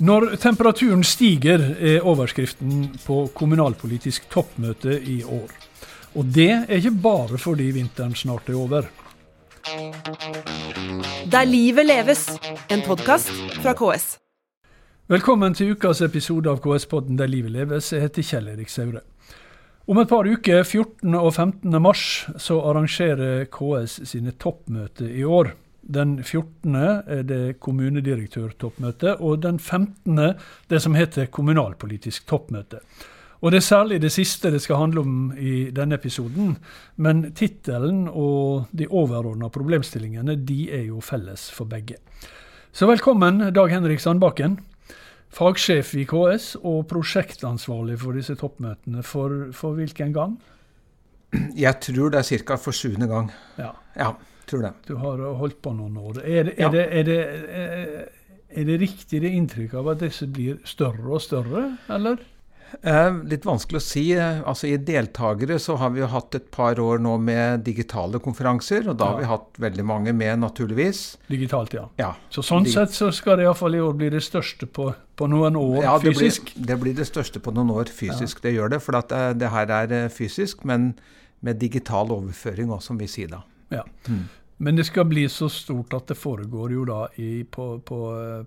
Når temperaturen stiger, er overskriften på kommunalpolitisk toppmøte i år. Og det er ikke bare fordi vinteren snart er over. Der livet leves, en podkast fra KS. Velkommen til ukas episode av KS-podden Der livet leves. Jeg heter Kjell Erik Saure. Om et par uker, 14. og 15. mars, så arrangerer KS sine toppmøter i år. Den 14. er det kommunedirektørtoppmøte, og den 15. det som heter kommunalpolitisk toppmøte. Og Det er særlig det siste det skal handle om i denne episoden. Men tittelen og de overordna problemstillingene de er jo felles for begge. Så velkommen, Dag Henrik Sandbakken. Fagsjef i KS og prosjektansvarlig for disse toppmøtene. For, for hvilken gang? Jeg tror det er ca. for sjuende gang. Ja. ja tror det. Du har holdt på noen år. Er det, er, ja. det, er, det, er det, riktig det inntrykk av at disse blir større og større, eller? Eh, litt vanskelig å si. Altså I deltakere så har vi jo hatt et par år nå med digitale konferanser. Og da ja. har vi hatt veldig mange med, naturligvis. Digitalt, ja. ja. Så sånn Dig sett så skal det iallfall i år bli det største på, på noen år ja, det fysisk? Blir, det blir det største på noen år fysisk. Det gjør det. For at det, det her er eh, fysisk, men med digital overføring òg, som vi sier da. Ja. Mm. Men det skal bli så stort at det foregår jo da i, på, på,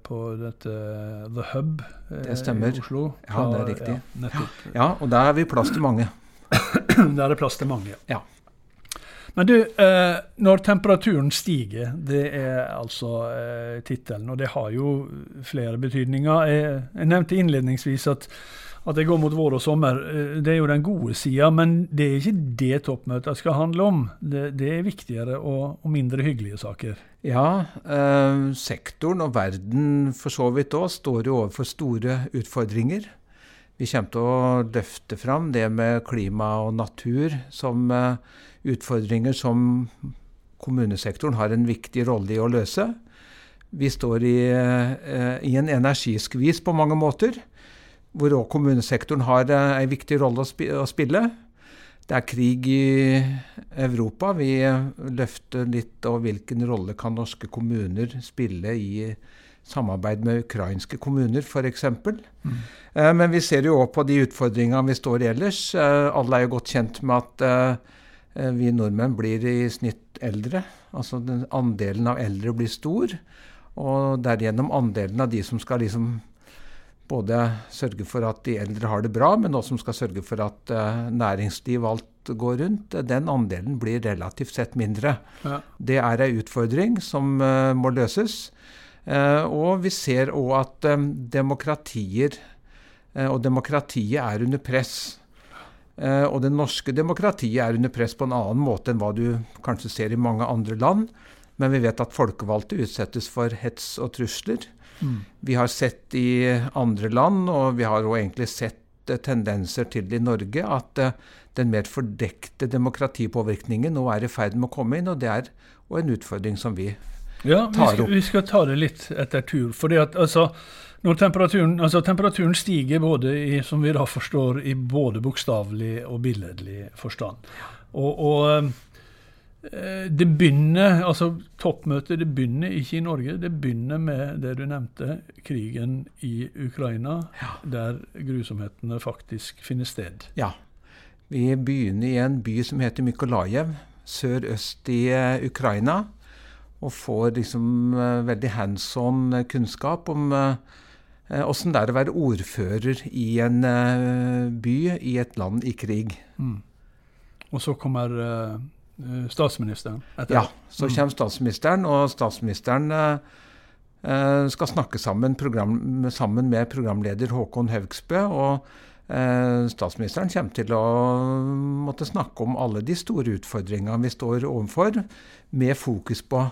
på, dette The Hub det stemmer. i Oslo. Ja, det er riktig. Ja, ja, og der er vi plass til mange. der er det plass til mange, ja. Men du, eh, når temperaturen stiger, det er altså eh, tittelen, og det har jo flere betydninger. Jeg, jeg nevnte innledningsvis at at det går mot vår og sommer, eh, det er jo den gode sida. Men det er ikke det toppmøtet skal handle om. Det, det er viktigere og, og, mindre hyggelige saker. Ja, eh, sektoren og verden for så vidt òg står jo overfor store utfordringer. Vi kommer til å løfte fram det med klima og natur som eh, utfordringer som kommunesektoren har en viktig rolle i å løse. Vi står i, eh, i en energiskvis på mange måter hvor òg kommunesektoren har eh, en viktig rolle å spille. Det er krig i Europa. Vi løfter litt av hvilken rolle kan norske kommuner spille i samarbeid med ukrainske kommuner, f.eks. Mm. Eh, men vi ser jo òg på de utfordringene vi står i ellers. Eh, alle er jo godt kjent med at vi nordmenn blir i snitt eldre. Altså den andelen av eldre blir stor. Og derigjennom andelen av de som skal liksom både sørge for at de eldre har det bra, men også som skal sørge for at uh, næringsliv og alt går rundt, den andelen blir relativt sett mindre. Ja. Det er ei utfordring som uh, må løses. Og vi ser òg at demokratier og demokratiet er under press. og det norske demokratiet er under press på en annen måte enn hva du kanskje ser i mange andre land. Men vi vet at folkevalgte utsettes for hets og trusler. Mm. Vi har sett i andre land, og vi har òg egentlig sett eh, tendenser til i Norge, at uh, den mer fordekte demokratipåvirkningen nå er i ferd med å komme inn. Og det er og en utfordring som vi ja, opp. Vi skal ta det litt etter tur. fordi at altså, når temperaturen, altså, temperaturen stiger både i, som vi da forstår, i både bokstavelig og billedlig forstand. Og, og eh, Eh, det begynner, altså Toppmøtet det begynner ikke i Norge. Det begynner med det du nevnte, krigen i Ukraina, ja. der grusomhetene faktisk finner sted. Ja. Vi begynner i en by som heter Mykolajev, sørøst i uh, Ukraina. Og får liksom uh, veldig hands on kunnskap om åssen det er å være ordfører i en by i et land i krig. Mm. Og så kommer Eh, statsministeren? Etter. Ja, så mm. kommer statsministeren, og statsministeren eh, eh, skal snakke sammen, program, sammen, med programleder Håkon Haugsbø. og eh, Statsministeren kommer til å måtte snakke om alle de store utfordringene vi står overfor, med fokus på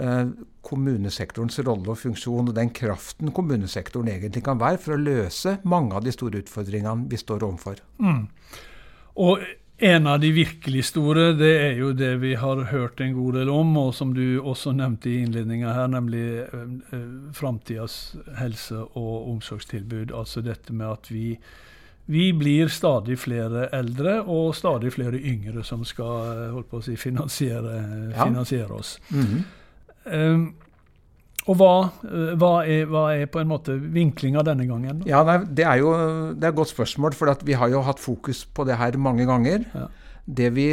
eh, kommunesektorens rolle og funksjon, og den kraften kommunesektoren egentlig kan være for å løse mange av de store utfordringene vi står overfor. Mm. Og en av de virkelig store, det er jo det vi har hørt en god del om, og som du også nevnte i innledninga her, nemlig eh, framtidas helse- og omsorgstilbud. Altså dette med at vi, vi blir stadig flere eldre og stadig flere yngre som skal eh, holdt på å si, finansiere, ja. finansiere oss. Mm -hmm. um, Og hva, eh, hva, er, hva, er, på en måte vinklinga denne gangen? Ja, Det er jo det er et godt spørsmål, for vi har jo hatt fokus på det her mange ganger. Ja. Det vi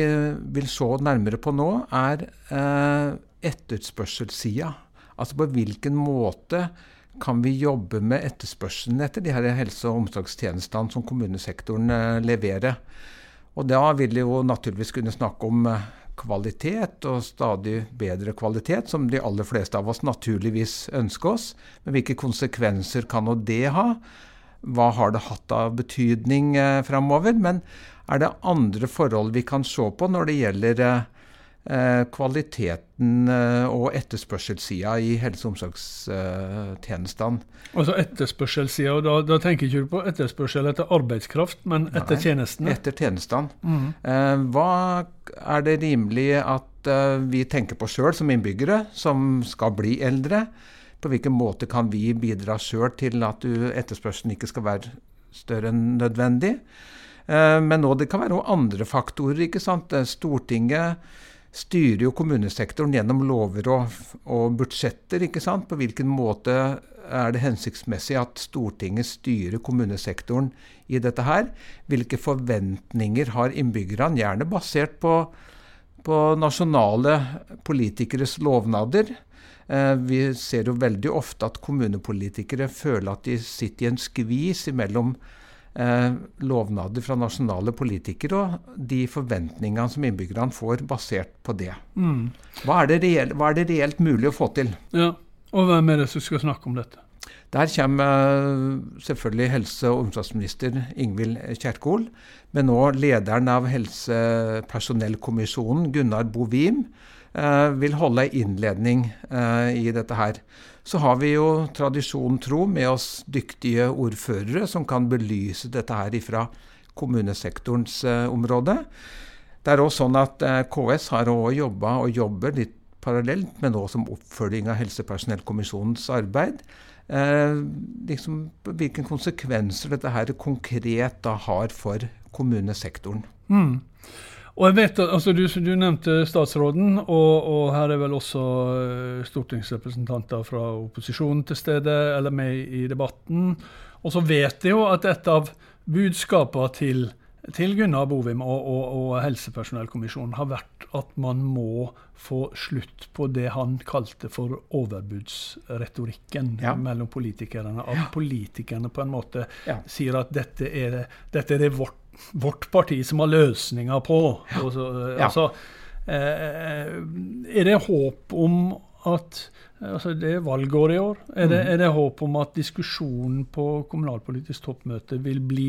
vil se nærmere på nå, er eh, etterspørselssida. Altså på hvilken måte kan vi jobbe med etterspørselen etter de her helse- og omsorgstjenestene som kommunesektoren eh, leverer. Og da vil vi jo naturligvis kunne snakke om eh, kvalitet, og stadig bedre kvalitet, som de aller fleste av oss naturligvis ønsker oss. Men hvilke konsekvenser kan nå det ha? Hva har det hatt av betydning eh, framover? Men er det andre forhold vi kan se på når det gjelder eh, kvaliteten eh, og etterspørselssida i helse- og omsorgstjenestene. Altså etterspørselssida, og da, da, tenker ikke du på etterspørsel etter arbeidskraft, men etter Nei, tjenestene? Etter tjenestene. Mm. Eh, hva er det rimelig at vi tenker på sjøl som innbyggere, som skal bli eldre? På hvilken måte kan vi bidra sjøl til at etterspørselen ikke skal være større enn nødvendig? Men nå det kan være også andre faktorer. ikke sant? Stortinget styrer jo kommunesektoren gjennom lover og, og, budsjetter. ikke sant? På hvilken måte er det hensiktsmessig at Stortinget styrer kommunesektoren i dette her? Hvilke forventninger har innbyggerne, gjerne basert på, på nasjonale politikeres lovnader? Eh, vi ser jo veldig ofte at kommunepolitikere føler at de sitter i en skvis mellom eh, lovnader fra nasjonale politikere og de forventningene som innbyggerne får basert på det. Mm. Hva, er det reelt, hva, er det reelt mulig å få til? Ja, Og hvem er det som skal snakke om dette? Der kommer eh, selvfølgelig helse- og omsorgsminister Ingvild Kjerkol, men nå lederen av helsepersonellkommisjonen, Gunnar Bovim, eh, vil holde en innledning eh, i dette her. Så har vi jo tradisjon tro med oss dyktige ordførere som kan belyse dette her ifra kommunesektorens område. Det er også sånn at KS har også jobba og jobber litt parallelt, men òg som oppfølging av Helsepersonellkommisjonens arbeid. Eh, liksom, hvilke konsekvenser dette her konkret da har for kommunesektoren. Mm. Og jeg vet altså du, du nevnte statsråden, og, og, her er vel også uh, stortingsrepresentanter fra opposisjonen til stede, eller med i debatten. Og så vet jeg jo at et av budskapene til, til Gunnar Bovim og, og, og, Helsepersonellkommisjonen har vært at man må få slutt på det han kalte for overbudsretorikken ja. mellom politikerne. At ja. politikerne på en måte ja. sier at dette er, dette er vårt vårt parti som har løsninger på. Så. Altså, eh, er det håp om at altså Det er valgår i år. Er det, mm. er det håp om at diskusjonen på kommunalpolitisk toppmøte vil bli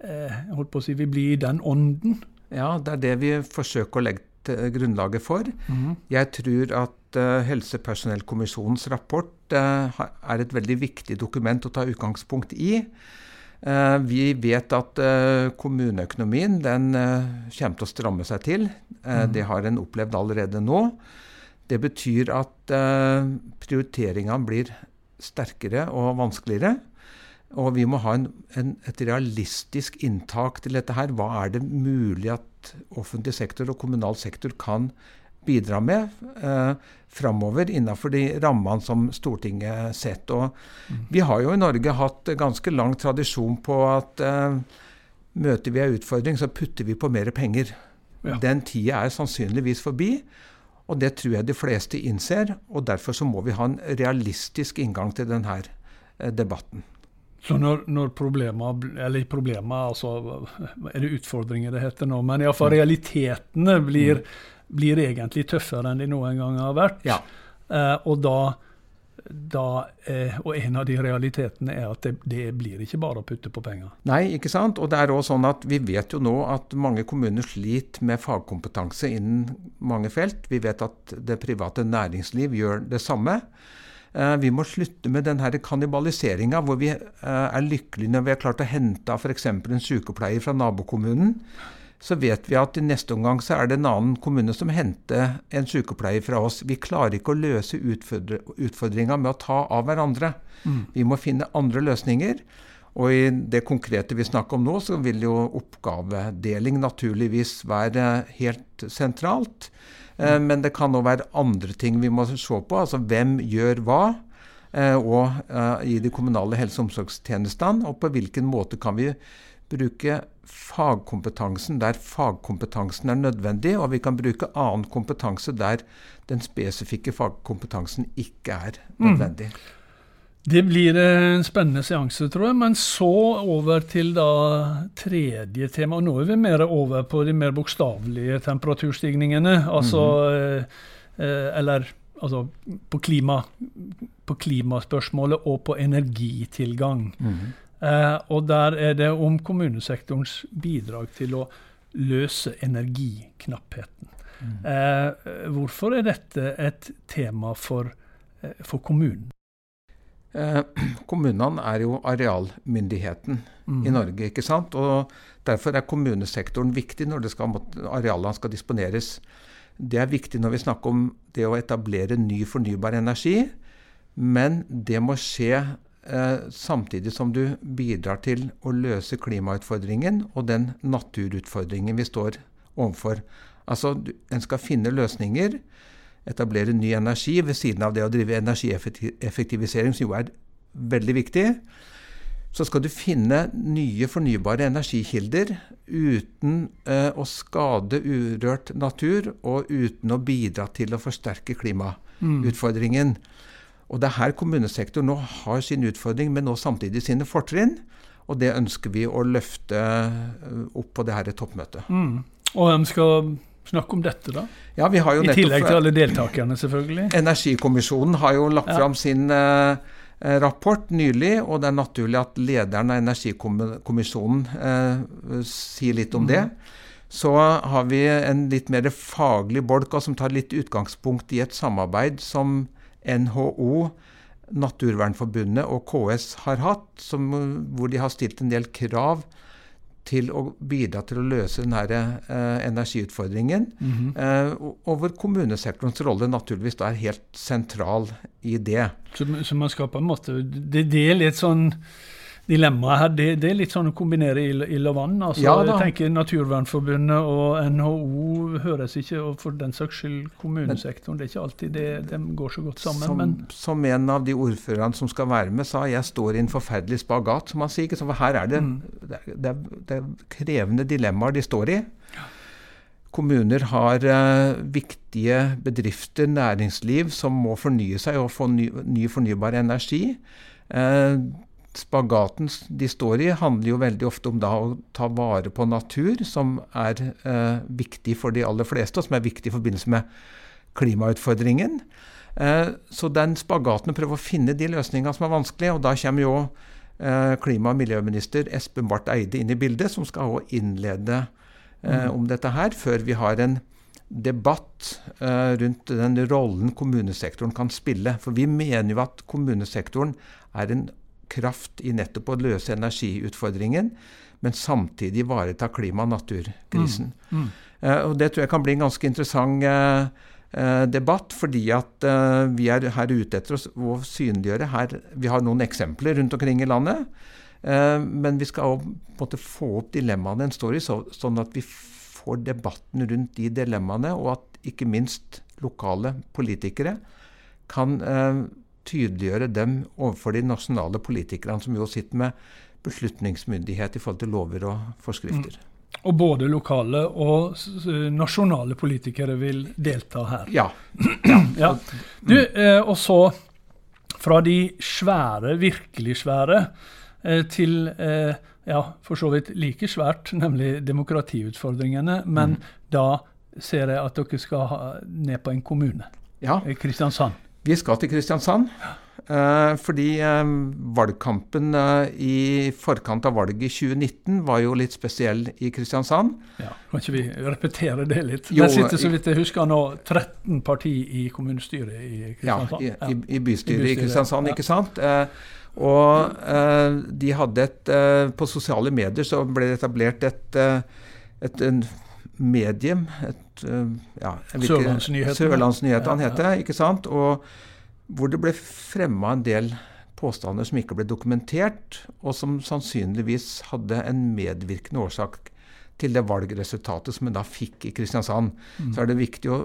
holdt på å si, vi blir i den ånden? Ja, det er det vi forsøker å legge til grunnlaget for. Mm. Jeg tror at uh, Helsepersonellkommisjonens rapport uh, er et veldig viktig dokument å ta utgangspunkt i. Uh, vi vet at eh, kommuneøkonomien den eh, kommer til å stramme seg til. Mm. Det har en opplevd allerede nå. Det betyr at prioriteringene blir sterkere og vanskeligere. Og vi må ha en, en, et realistisk inntak til dette her. Hva er det mulig at offentlig sektor og kommunal sektor kan bidra med eh, framover innenfor de rammene som Stortinget setter. Og Vi har jo i Norge hatt ganske lang tradisjon på at eh, møter vi en utfordring, så putter vi på mer penger. Ja. Den tida er sannsynligvis forbi. Og det tror jeg de fleste innser. og Derfor så må vi ha en realistisk inngang til denne eh, debatten. Så når, når problemer, eller problemer, altså er det utfordringer det heter nå, men iallfall mm. realitetene blir mm blir egentlig tøffere enn de noen gang har vært. Ja. Eh, og da, da eh, og en av de realitetene er at det, det, blir ikke bare å putte på penger. Nei, ikke sant. Og det er også sånn at vi vet jo nå at mange kommuner sliter med fagkompetanse innen mange felt. Vi vet at det private næringsliv gjør det samme. Eh, vi må slutte med denne kannibaliseringa hvor vi eh, er lykkelige når vi har klart å hente f.eks. en sykepleier fra nabokommunen så vet vi at i neste omgang så er det en annen kommune som henter en sykepleier fra oss. Vi klarer ikke å løse utfordringa med å ta av hverandre. Mm. Vi må finne andre løsninger. Og i det konkrete vi snakker om nå, så vil jo oppgavedeling naturligvis være helt sentralt. Eh, men det kan òg være andre ting vi må se på. Altså hvem gjør hva? Eh, og eh, i de kommunale helse- og omsorgstjenestene. Og på hvilken måte kan vi bruke fagkompetansen der fagkompetansen er nødvendig, og vi kan bruke annen kompetanse der den spesifikke fagkompetansen ikke er nødvendig. Mm. Det blir en spennende seanse, tror jeg. Men så over til da tredje tema. og Nå er vi mer over på de mer bokstavelige temperaturstigningene. Altså mm. eh, Eller altså på, klima, på klimaspørsmålet og på energitilgang. Mm. Eh, og der er det om kommunesektorens bidrag til å løse energiknappheten. Mm. Eh, hvorfor er dette et tema for, eh, for kommunen? Eh, kommunene er jo arealmyndigheten mm. i Norge. ikke sant? Og Derfor er kommunesektoren viktig når skal, arealene skal disponeres. Det er viktig når vi snakker om det å etablere ny fornybar energi. Men det må skje eh, samtidig som du bidrar til å løse klimautfordringen og den naturutfordringen vi står overfor. Altså, En skal finne løsninger etablere ny energi ved siden av det å drive energieffektivisering, som jo er veldig viktig. Så skal du finne nye fornybare energikilder uten eh, å skade urørt natur, og uten å bidra til å forsterke klimautfordringen. Mm. Og Det er her kommunesektoren nå har sin utfordring, men nå samtidig sine fortrinn. Og det ønsker vi å løfte eh, opp på det her toppmøtet. Mm. Og hvem skal Snakk om dette, da. Ja, vi har jo I tillegg til alle deltakerne, selvfølgelig. Energikommisjonen har jo lagt ja. fram sin eh, rapport nylig, og det er naturlig at lederen av Energikommisjonen eh, sier litt om mm. det. Så har vi en litt mer faglig bolk som tar litt utgangspunkt i et samarbeid som NHO, Naturvernforbundet og KS har hatt, som, hvor de har stilt en del krav til å bidra til å løse denne eh, energiutfordringen. Mm -hmm. eh, og hvor kommunesektorens rolle naturligvis da er helt sentral i det. Så, så man skal på en måte Det, det er litt sånn dilemmaet her, det, det, er litt sånn å kombinere ild og vann. Altså, ja, jeg tenker Naturvernforbundet og NHO høres ikke, og for den saks skyld kommunesektoren. Det er ikke alltid det, de går så godt sammen. Som, men. som en av de ordførerne som skal være med, sa, jeg står i en forferdelig spagat. som han sier, For her er det, mm. det, det, det er krevende dilemmaer de står i. Kommuner har uh, viktige bedrifter, næringsliv, som må fornye seg og få ny, ny fornybar energi. Uh, spagaten de står i, handler jo veldig ofte om da å ta vare på natur, som er eh, viktig for de aller fleste, og som er viktig i forbindelse med klimautfordringen. Eh, så den spagaten å prøve å finne de løsningene som er vanskelige, og da kommer jo eh, klima- og miljøminister Espen Barth Eide inn i bildet, som skal også innlede eh, mm. om dette her, før vi har en debatt eh, rundt den rollen kommunesektoren kan spille. For vi mener jo at kommunesektoren er en kraft i nettopp å løse energiutfordringen, men samtidig ivareta klima- og naturkrisen. Mm. Mm. Uh, og Det tror jeg kan bli en ganske interessant uh, uh, debatt, fordi at vi er her ute etter å synliggjøre her, Vi har noen eksempler rundt omkring i landet, men vi skal også få opp dilemmaene en står i, så, sånn at vi får debatten rundt de dilemmaene, og at ikke minst lokale politikere kan tydeliggjøre dem overfor de nasjonale politikerne, som jo sitter med beslutningsmyndighet i forhold til lover og forskrifter. Mm. Og både lokale og nasjonale politikere vil delta her. Ja. ja. Du, eh, og så fra de svære, virkelig svære, eh, til eh, ja, for så vidt like svært, nemlig demokratiutfordringene. Men mm. da ser jeg at dere skal ha, ned på en kommune. Ja. Kristiansand. Vi skal til Kristiansand. Eh, fordi eh, valgkampen eh, i forkant av valget i 2019 var jo litt spesiell i Kristiansand. Ja, Kan ikke vi repetere det litt? Jo, Der sitter så vidt jeg husker nå 13 parti i kommunestyret i Kristiansand. Ja, i, i, i bystyret i, Kristiansand, ikke sant. og de hadde et På sosiale medier så ble det etablert et, et, et medium. Et, ja, Sørlandsnyhetene. Sørlandsnyhetene ja, ja. heter det. ikke sant? Og hvor det ble fremma en del påstander som ikke ble dokumentert, og som sannsynligvis hadde en medvirkende årsak til det valgresultatet som en da fikk i Kristiansand. Mm. Så er det viktig å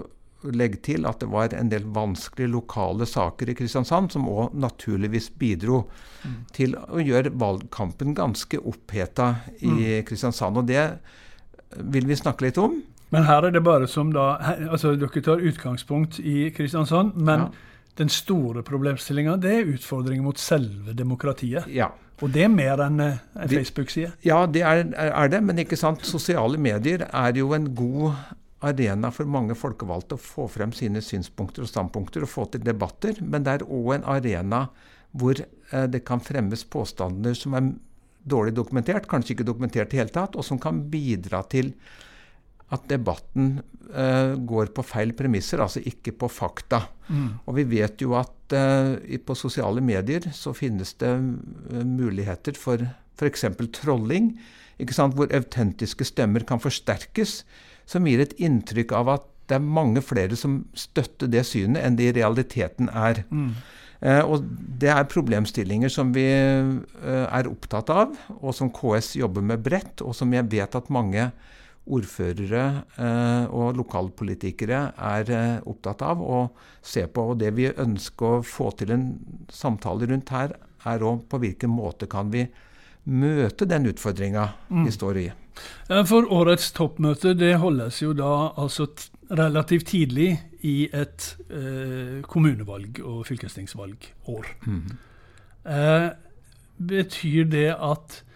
legge til at det var en del vanskelige lokale saker i Kristiansand som òg naturligvis bidro mm. til å gjøre valgkampen ganske oppheta i mm. Kristiansand. Og det vil vi snakke litt om. Men her er det bare som da altså Dere tar utgangspunkt i Kristiansand. men ja den store problemstillinga er utfordringen mot selve demokratiet. Ja. Og det er mer enn en Facebook-side? Ja, det er, er, det. Men ikke sant? sosiale medier er jo en god arena for mange folkevalgte å få frem sine synspunkter og standpunkter og få til debatter. Men det er òg en arena hvor eh, det kan fremmes påstander som er dårlig dokumentert, kanskje ikke dokumentert i det hele tatt, og som kan bidra til at debatten uh, går på feil premisser, altså ikke på fakta. Mm. Og vi vet jo at uh, på sosiale medier så finnes det uh, muligheter for f.eks. trolling, hvor autentiske stemmer kan forsterkes, som gir et inntrykk av at det er mange flere som støtter det synet, enn det i realiteten er. Mm. og Det er problemstillinger som vi er opptatt av, og som KS jobber med bredt, og som jeg vet at mange ordførere eh, og lokalpolitikere er eh, opptatt av å se på. Og det vi ønsker å få til en samtale rundt her, er òg på hvilken måte kan vi møte den utfordringa mm. vi står i. For årets toppmøte det holdes jo da altså relativt tidlig i et eh, kommunevalg- og fylkestingsvalgår. Mm. Eh, betyr det at Eh,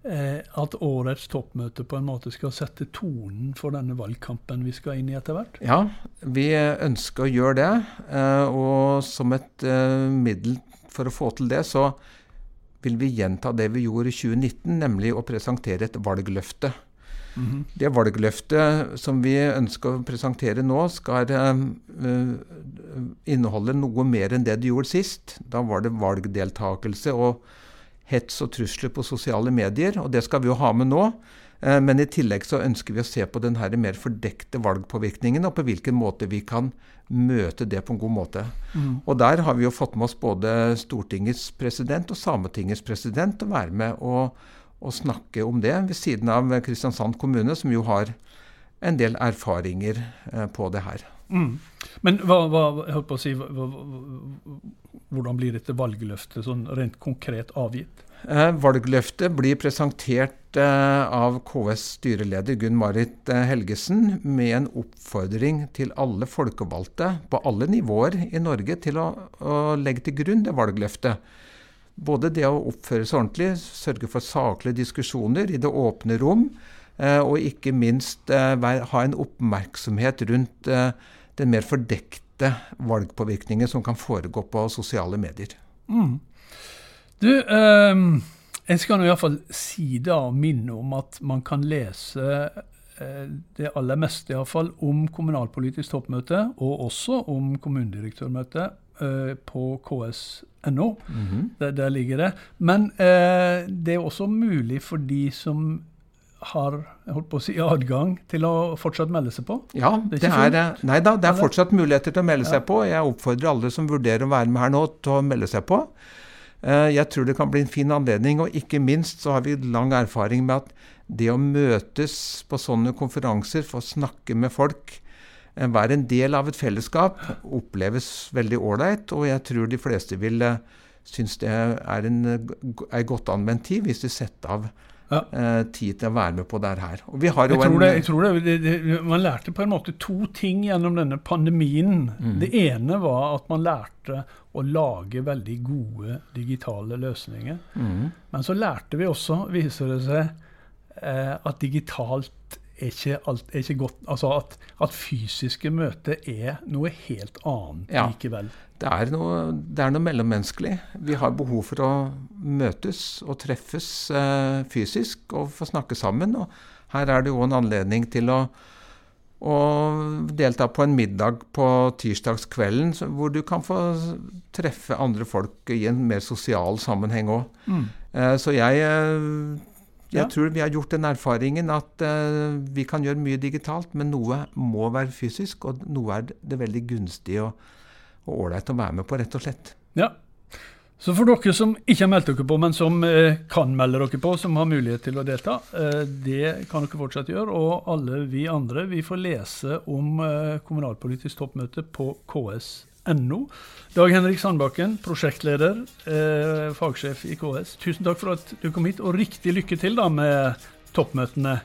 at årets toppmøte på en måte skal sette tonen for denne valgkampen vi skal inn i etter hvert? Ja, vi ønsker å gjøre det. Eh, og som et eh, middel for å få til det, så vil vi gjenta det vi gjorde i 2019, nemlig å presentere et valgløfte. Mm -hmm. Det valgløftet som vi ønsker å presentere nå, skal inneholde noe mer enn det det gjorde sist. Da var det valgdeltakelse og hets og trusler på sosiale medier, og det skal vi jo ha med nå. Eh, men i tillegg så ønsker vi å se på den her mer fordekte valgpåvirkningen, og på hvilken måte vi kan møte det på en god måte. Mm. Og der har vi jo fått med oss både Stortingets president og Sametingets president å være med og, og, snakke om det, ved siden av Kristiansand kommune, som jo har en del erfaringer eh, på det her. Mm. Men hva, hva, jeg på å si, hva, hvordan blir dette valgløftet sånn rent konkret avgitt? Eh, valgløftet blir presentert eh, av KS styreleder Gunn-Marit eh, Helgesen med en oppfordring til alle folkevalgte på alle nivåer i Norge til å, å legge til grunn det valgløftet. Både det å oppføre seg ordentlig, sørge for saklige diskusjoner i det åpne rom, eh, og ikke minst eh, ha en oppmerksomhet rundt eh, den mer fordekte valgpåvirkningen som kan foregå på sosiale medier. Mm. Du, eh, jeg skal nå iallfall si da og minne om at man kan lese eh, det aller meste iallfall om kommunalpolitisk toppmøte, og også om kommunedirektørmøte eh, på ks.no. Mm -hmm. der, der, ligger det. Men eh, det er også mulig for de som har holdt på å si, adgang til å fortsatt melde seg på? Ja, det er, det er nei da, det er fortsatt muligheter til å melde ja. seg på. Jeg oppfordrer alle som vurderer å være med her nå, til å melde seg på. Eh, jeg tror det kan bli en fin anledning, og ikke minst så har vi lang erfaring med at det å møtes på sånne konferanser, for å snakke med folk, eh, være en del av et fellesskap, oppleves veldig ålreit. Og jeg tror de fleste vil eh, synes det er en er godt anvendt tid hvis de setter av ja. eh, tid til å være med på det her. Og vi har jo jeg tror, det, jeg tror det, det, Man lærte på en måte to ting gjennom denne pandemien. Mm. Det ene var at man lærte å lage veldig gode digitale løsninger. Mm. Men så lærte vi også, viser det seg, eh, at digitalt er ikke, alt, er ikke godt Altså at, at, fysiske møter er noe helt annet ja. likevel det er, noe, det er noe mellommenneskelig. Vi har behov for å møtes og treffes eh, fysisk og få snakke sammen. Og her er det jo en anledning til å, å delta på en middag på tirsdagskvelden hvor du kan få treffe andre folk i en mer sosial sammenheng òg. Mm. Eh, så jeg, eh, jeg ja. tror vi har gjort den erfaringen at uh, vi kan gjøre mye digitalt, men noe må være fysisk, og noe er det veldig gunstig og ålreit å være med på, rett og slett. Ja. Så for dere som ikke har meldt dere på, men som uh, kan melde dere på, som har mulighet til å delta, uh, det kan dere fortsatt gjøre. Og alle vi andre vi får lese om kommunalpolitisk toppmøte på ks.no. Dag Henrik Sandbakken, prosjektleder, fagsjef i KS. Tusen takk for at du kom hit, og riktig lykke til da med toppmøtene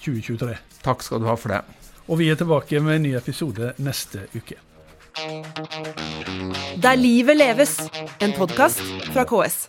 2023. Takk skal du ha for det. Og vi er tilbake med en ny episode neste uke. Der livet leves, en podkast fra KS.